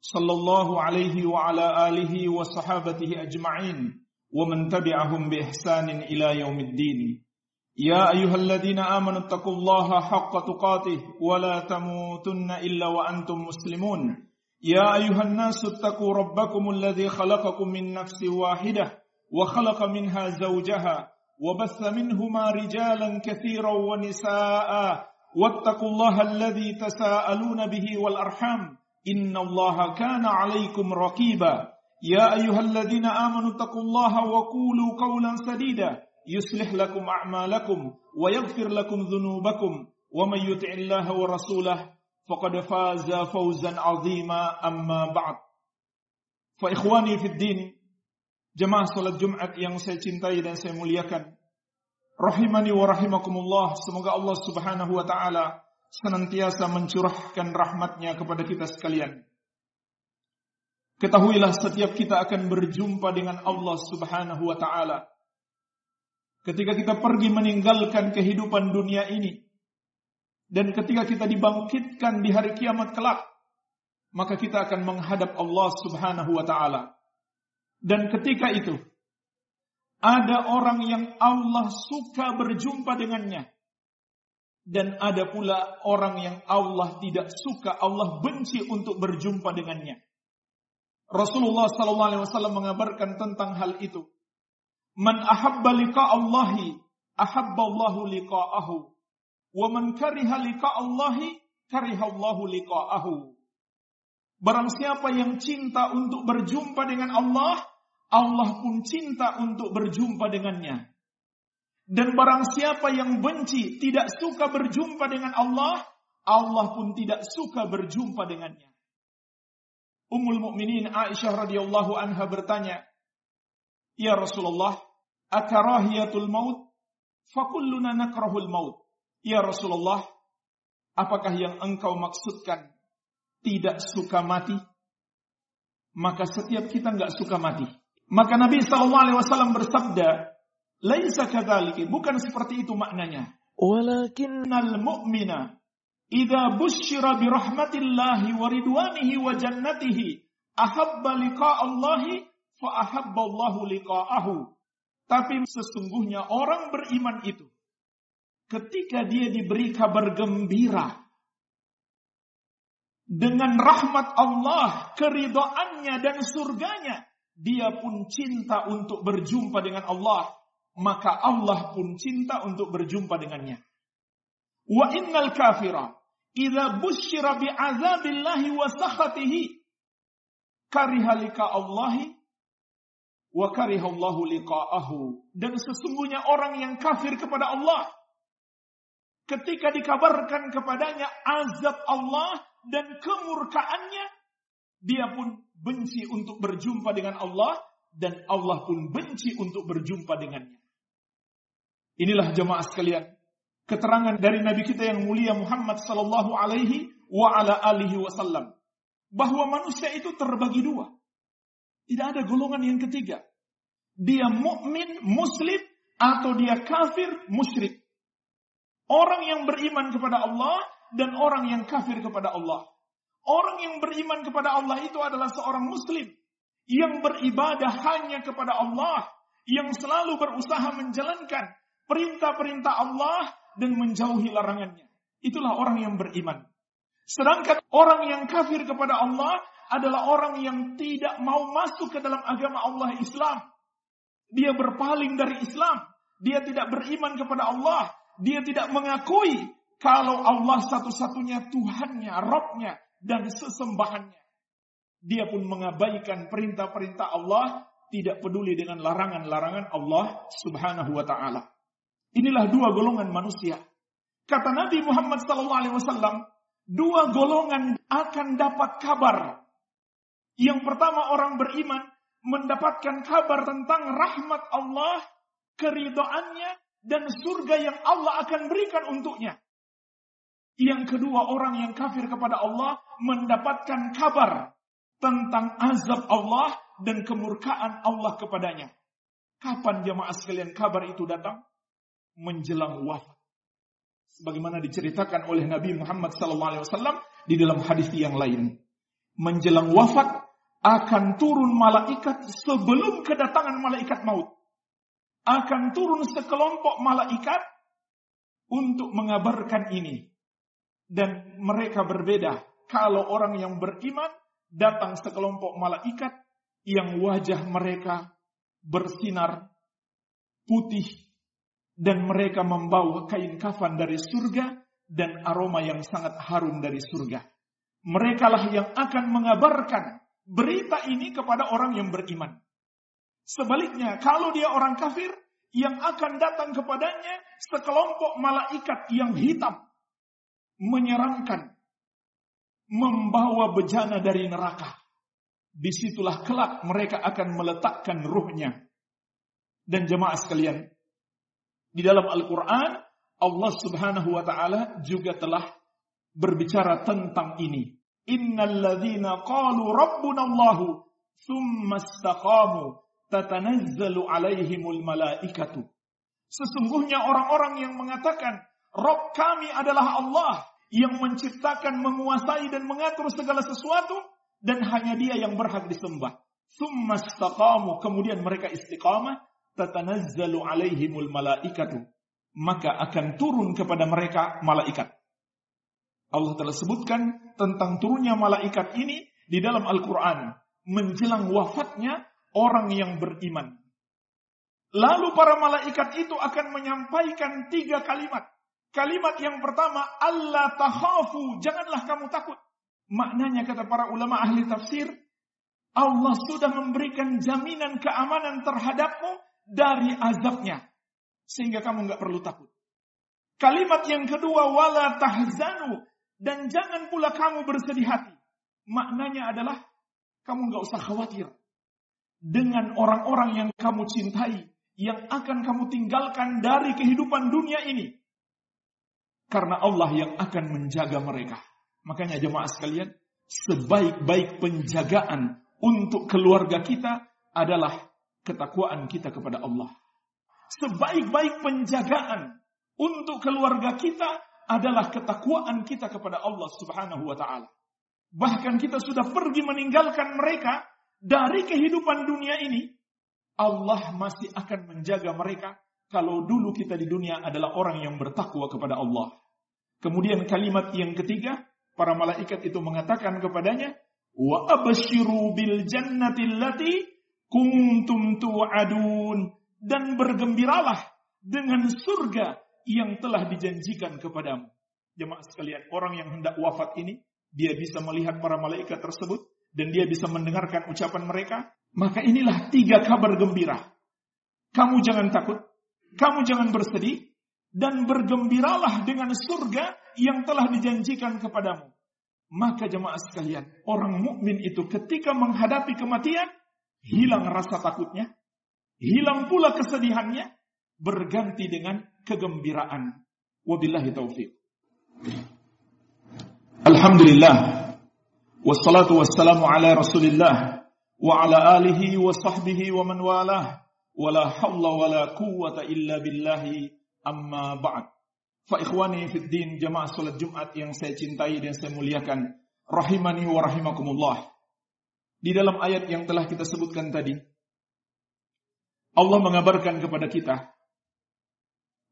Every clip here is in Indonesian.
صلى الله عليه وعلى آله وصحابته أجمعين ومن تبعهم بإحسان إلى يوم الدين. يا أيها الذين آمنوا اتقوا الله حق تقاته ولا تموتن إلا وأنتم مسلمون. يا أيها الناس اتقوا ربكم الذي خلقكم من نفس واحدة وخلق منها زوجها وبث منهما رجالا كثيرا ونساء. واتقوا الله الذي تساءلون به والأرحام. إن الله كان عليكم رقيبا. يا أيها الذين آمنوا اتقوا الله وقولوا قولا سديدا. يصلح لكم أعمالكم ويغفر لكم ذنوبكم. ومن يطع الله ورسوله فقد فاز فوزا عظيما. أما بعد. فإخواني في الدين Jemaah salat Jumat yang saya cintai dan saya muliakan. Rahimani wa rahimakumullah. Semoga Allah Subhanahu wa taala senantiasa mencurahkan rahmatnya kepada kita sekalian. Ketahuilah setiap kita akan berjumpa dengan Allah Subhanahu wa taala. Ketika kita pergi meninggalkan kehidupan dunia ini dan ketika kita dibangkitkan di hari kiamat kelak, maka kita akan menghadap Allah Subhanahu wa taala. Dan ketika itu ada orang yang Allah suka berjumpa dengannya dan ada pula orang yang Allah tidak suka, Allah benci untuk berjumpa dengannya. Rasulullah wasallam mengabarkan tentang hal itu. Man ahabba liqa Allahi, ahabba Allahu liqa'ahu. Wa man kariha liqa Allahi, kariha Allahu liqa'ahu. Barang siapa yang cinta untuk berjumpa dengan Allah, Allah pun cinta untuk berjumpa dengannya. Dan barang siapa yang benci, tidak suka berjumpa dengan Allah, Allah pun tidak suka berjumpa dengannya. Ummul Mukminin Aisyah radhiyallahu anha bertanya, "Ya Rasulullah, akarahiyatul maut? Fakulluna nakrahul maut." Ya Rasulullah, apakah yang engkau maksudkan tidak suka mati? Maka setiap kita nggak suka mati. Maka Nabi sallallahu alaihi wasallam bersabda, "Laisa kadzalika." Bukan seperti itu maknanya. Walakinnal mu'mina idza busyira bi rahmatillahi wa ridwanihi wa jannatihi ahabba liqa Allahi fa ahabba Allahu liqa'ahu. Tapi sesungguhnya orang beriman itu ketika dia diberi kabar gembira dengan rahmat Allah, keridoannya dan surganya, dia pun cinta untuk berjumpa dengan Allah, maka Allah pun cinta untuk berjumpa dengannya. Wa innal kafira idza busyira bi azabillahi wa sakhatihi kariha lika Allahi wa kariha Allahu liqa'ahu. Dan sesungguhnya orang yang kafir kepada Allah ketika dikabarkan kepadanya azab Allah dan kemurkaannya dia pun benci untuk berjumpa dengan Allah dan Allah pun benci untuk berjumpa dengannya. Inilah jemaah sekalian, keterangan dari Nabi kita yang mulia Muhammad sallallahu alaihi wa ala alihi wasallam bahwa manusia itu terbagi dua. Tidak ada golongan yang ketiga. Dia mukmin, muslim atau dia kafir, musyrik. Orang yang beriman kepada Allah dan orang yang kafir kepada Allah. Orang yang beriman kepada Allah itu adalah seorang muslim yang beribadah hanya kepada Allah, yang selalu berusaha menjalankan perintah-perintah Allah dan menjauhi larangannya. Itulah orang yang beriman. Sedangkan orang yang kafir kepada Allah adalah orang yang tidak mau masuk ke dalam agama Allah Islam. Dia berpaling dari Islam. Dia tidak beriman kepada Allah. Dia tidak mengakui kalau Allah satu-satunya Tuhannya, Robnya, dan sesembahannya. Dia pun mengabaikan perintah-perintah Allah, tidak peduli dengan larangan-larangan Allah subhanahu wa ta'ala. Inilah dua golongan manusia. Kata Nabi Muhammad SAW, dua golongan akan dapat kabar Yang pertama orang beriman mendapatkan kabar tentang rahmat Allah, keridoannya, dan surga yang Allah akan berikan untuknya. Yang kedua orang yang kafir kepada Allah mendapatkan kabar tentang azab Allah dan kemurkaan Allah kepadanya. Kapan jemaah sekalian kabar itu datang? Menjelang wafat. Sebagaimana diceritakan oleh Nabi Muhammad SAW di dalam hadis yang lain. Menjelang wafat akan turun malaikat sebelum kedatangan malaikat maut. Akan turun sekelompok malaikat untuk mengabarkan ini. Dan mereka berbeda. Kalau orang yang beriman datang sekelompok malaikat yang wajah mereka bersinar putih dan mereka membawa kain kafan dari surga dan aroma yang sangat harum dari surga. Merekalah yang akan mengabarkan berita ini kepada orang yang beriman. Sebaliknya, kalau dia orang kafir, yang akan datang kepadanya sekelompok malaikat yang hitam, menyeramkan, membawa bejana dari neraka. Di situlah kelak mereka akan meletakkan ruhnya. Dan jemaah sekalian, di dalam Al-Quran, Allah subhanahu wa ta'ala juga telah berbicara tentang ini. Innal ladhina qalu rabbuna Allahu thumma istaqamu tatanazzalu alaihimul malaikatu. Sesungguhnya orang-orang yang mengatakan Rob kami adalah Allah yang menciptakan, menguasai dan mengatur segala sesuatu dan hanya dia yang berhak disembah. Summa istaqamu, kemudian mereka istiqamah, tatanazzalu alaihimul malaikatu. Maka akan turun kepada mereka malaikat. Allah telah sebutkan tentang turunnya malaikat ini di dalam Al-Quran. Menjelang wafatnya orang yang beriman. Lalu para malaikat itu akan menyampaikan tiga kalimat. Kalimat yang pertama, Allah tahafu, janganlah kamu takut. Maknanya kata para ulama ahli tafsir, Allah sudah memberikan jaminan keamanan terhadapmu dari azabnya. Sehingga kamu nggak perlu takut. Kalimat yang kedua, wala tahzanu. Dan jangan pula kamu bersedih hati. Maknanya adalah, kamu nggak usah khawatir. Dengan orang-orang yang kamu cintai. Yang akan kamu tinggalkan dari kehidupan dunia ini. Karena Allah yang akan menjaga mereka. Makanya jemaah sekalian, sebaik-baik penjagaan untuk keluarga kita adalah ketakwaan kita kepada Allah. Sebaik-baik penjagaan untuk keluarga kita adalah ketakwaan kita kepada Allah Subhanahu wa taala. Bahkan kita sudah pergi meninggalkan mereka dari kehidupan dunia ini, Allah masih akan menjaga mereka kalau dulu kita di dunia adalah orang yang bertakwa kepada Allah. Kemudian kalimat yang ketiga, para malaikat itu mengatakan kepadanya, "Wa abshiru bil jannati allati kuntum tu'adun." Dan bergembiralah dengan surga yang telah dijanjikan kepadamu. Jemaah sekalian, orang yang hendak wafat ini, dia bisa melihat para malaikat tersebut dan dia bisa mendengarkan ucapan mereka. Maka inilah tiga kabar gembira. Kamu jangan takut, kamu jangan bersedih, dan bergembiralah dengan surga yang telah dijanjikan kepadamu. Maka jemaah sekalian, orang mukmin itu ketika menghadapi kematian, hilang rasa takutnya, hilang pula kesedihannya, berganti dengan kegembiraan. Wabillahi taufik. Alhamdulillah. Wassalatu wassalamu ala rasulillah. Wa ala alihi wa sahbihi wa man walah. Wa la hawla wa la quwwata illa billahi Amma ba'd. Fa ikhwani fid din jamaah salat Jumat yang saya cintai dan saya muliakan. Rahimani wa rahimakumullah. Di dalam ayat yang telah kita sebutkan tadi, Allah mengabarkan kepada kita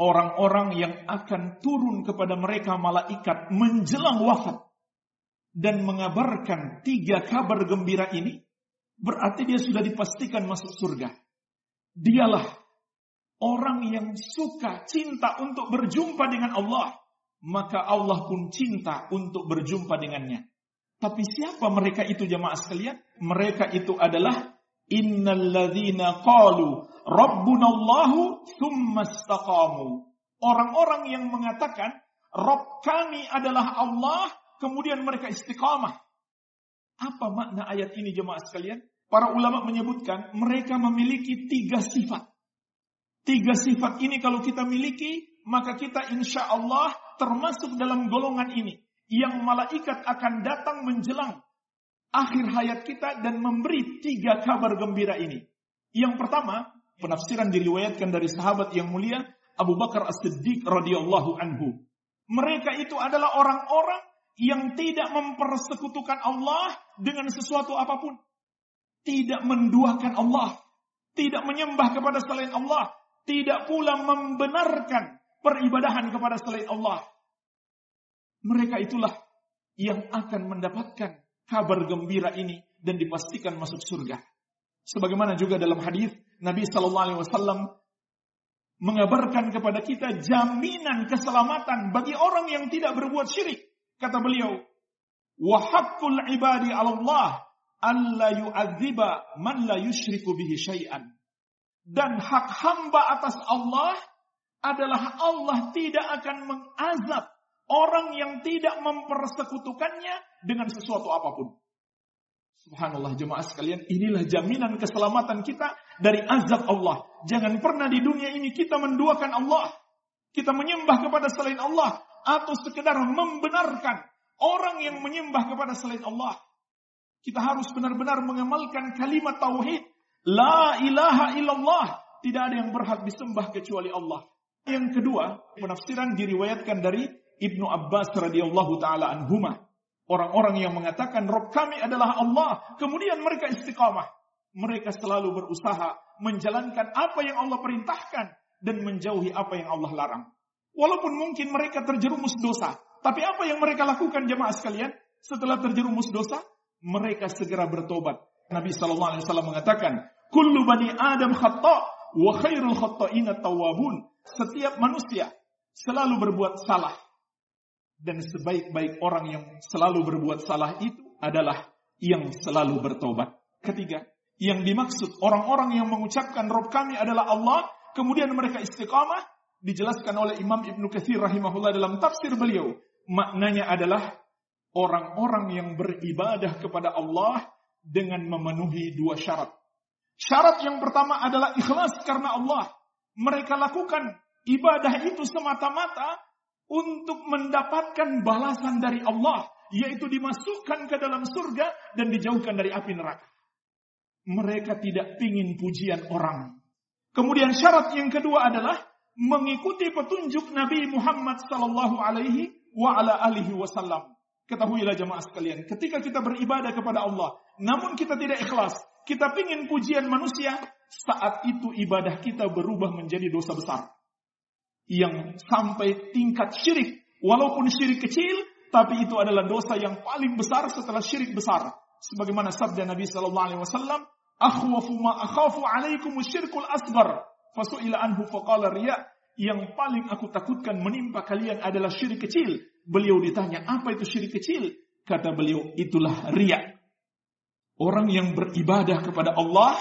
orang-orang yang akan turun kepada mereka malaikat menjelang wafat dan mengabarkan tiga kabar gembira ini, berarti dia sudah dipastikan masuk surga. Dialah Orang yang suka cinta untuk berjumpa dengan Allah, maka Allah pun cinta untuk berjumpa dengannya. Tapi siapa mereka itu jemaah sekalian? Mereka itu adalah innalladzina qalu rabbunallahu thumma istaqamu. Orang-orang yang mengatakan Rabb kami adalah Allah, kemudian mereka istiqamah. Apa makna ayat ini jemaah sekalian? Para ulama menyebutkan mereka memiliki tiga sifat. Tiga sifat ini kalau kita miliki, maka kita insya Allah termasuk dalam golongan ini. Yang malaikat akan datang menjelang akhir hayat kita dan memberi tiga kabar gembira ini. Yang pertama, penafsiran diriwayatkan dari sahabat yang mulia Abu Bakar As-Siddiq radhiyallahu anhu. Mereka itu adalah orang-orang yang tidak mempersekutukan Allah dengan sesuatu apa pun. Tidak menduakan Allah. Tidak menyembah kepada selain Allah. Tidak pula membenarkan peribadahan kepada selain Allah. Mereka itulah yang akan mendapatkan kabar gembira ini dan dipastikan masuk surga. Sebagaimana juga dalam hadis Nabi Shallallahu Alaihi Wasallam mengabarkan kepada kita jaminan keselamatan bagi orang yang tidak berbuat syirik. Kata beliau, "Wahakul ibadi Allah alla man la yushriku bihi syai'an." Dan hak hamba atas Allah adalah Allah tidak akan mengazab orang yang tidak mempersekutukannya dengan sesuatu apa pun. Subhanallah jemaah sekalian, inilah jaminan keselamatan kita dari azab Allah. Jangan pernah di dunia ini kita menduakan Allah. Kita menyembah kepada selain Allah. Atau sekedar membenarkan orang yang menyembah kepada selain Allah. Kita harus benar-benar mengamalkan kalimat tauhid. La ilaha illallah. Tidak ada yang berhak disembah kecuali Allah. Yang kedua, penafsiran diriwayatkan dari Ibnu Abbas radhiyallahu taala anhumah. Orang-orang yang mengatakan Rob kami adalah Allah, kemudian mereka istiqamah. Mereka selalu berusaha menjalankan apa yang Allah perintahkan dan menjauhi apa yang Allah larang. Walaupun mungkin mereka terjerumus dosa, tapi apa yang mereka lakukan jemaah sekalian? Setelah terjerumus dosa, mereka segera bertobat. Nabi Shallallahu Alaihi Wasallam mengatakan, "Kullu bani Adam khata wa khairul khata'ina tawabun." Setiap manusia selalu berbuat salah. Dan sebaik-baik orang yang selalu berbuat salah itu adalah yang selalu bertobat. Ketiga, yang dimaksud orang-orang yang mengucapkan Rob kami adalah Allah, kemudian mereka istiqamah, dijelaskan oleh Imam Ibnu Katsir rahimahullah dalam tafsir beliau. Maknanya adalah orang-orang yang beribadah kepada Allah dengan memenuhi dua syarat. Syarat yang pertama adalah ikhlas karena Allah mereka lakukan ibadah itu semata-mata untuk mendapatkan balasan dari Allah, yaitu dimasukkan ke dalam surga dan dijauhkan dari api neraka. Mereka tidak ingin pujian orang. Kemudian syarat yang kedua adalah mengikuti petunjuk Nabi Muhammad sallallahu alaihi wa ala alihi wasallam. Ketahuilah jemaah sekalian, ketika kita beribadah kepada Allah, namun kita tidak ikhlas, kita ingin pujian manusia, saat itu ibadah kita berubah menjadi dosa besar. Yang sampai tingkat syirik. Walaupun syirik kecil, tapi itu adalah dosa yang paling besar setelah syirik besar. Sebagaimana sabda Nabi Sallallahu Alaihi Wasallam, "Akhwafu ma akhafu alaikum syirkul asgar." Fasu'ila anhu faqala riya. Yang paling aku takutkan menimpa kalian adalah syirik kecil. Beliau ditanya, apa itu syirik kecil? Kata beliau, itulah riya. Orang yang beribadah kepada Allah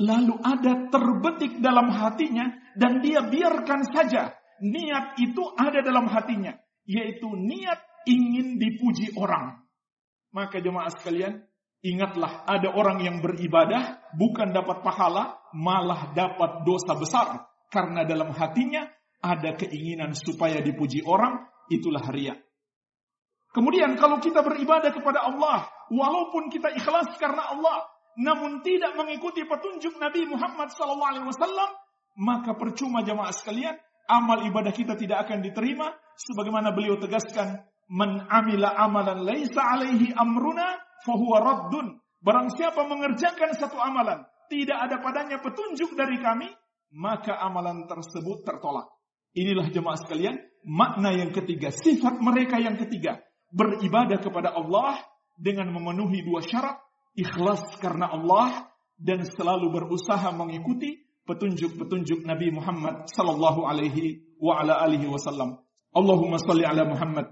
lalu ada terbetik dalam hatinya dan dia biarkan saja niat itu ada dalam hatinya yaitu niat ingin dipuji orang. Maka jemaah sekalian ingatlah ada orang yang beribadah bukan dapat pahala malah dapat dosa besar. Karena dalam hatinya ada keinginan supaya dipuji orang itulah riya. Kemudian kalau kita beribadah kepada Allah, walaupun kita ikhlas karena Allah, namun tidak mengikuti petunjuk Nabi Muhammad SAW, maka percuma jamaah sekalian, amal ibadah kita tidak akan diterima, sebagaimana beliau tegaskan, Man amila amalan laisa alaihi amruna fahuwa raddun. Barang siapa mengerjakan satu amalan, tidak ada padanya petunjuk dari kami, maka amalan tersebut tertolak. Inilah jemaah sekalian, makna yang ketiga, sifat mereka yang ketiga, beribadah kepada Allah dengan memenuhi dua syarat, ikhlas karena Allah dan selalu berusaha mengikuti petunjuk-petunjuk Nabi Muhammad sallallahu alaihi wa ala alihi wasallam. Allahumma salli ala Muhammad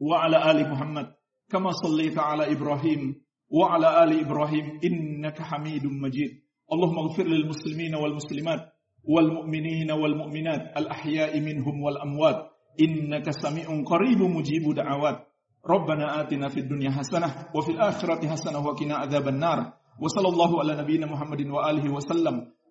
wa ala ali Muhammad kama sallaita ala Ibrahim wa ala ali Ibrahim innaka Hamidum Majid. Allahumma ighfir lil muslimin wal muslimat wal mu'minin wal mu'minat al ahya'i minhum wal amwat innaka sami'un qaribun mujibu da'awat. Rabbana atina fid dunya hasanah wa fil akhirati hasanah wa qina adzaban nar. Wa sallallahu ala nabiyyina Muhammadin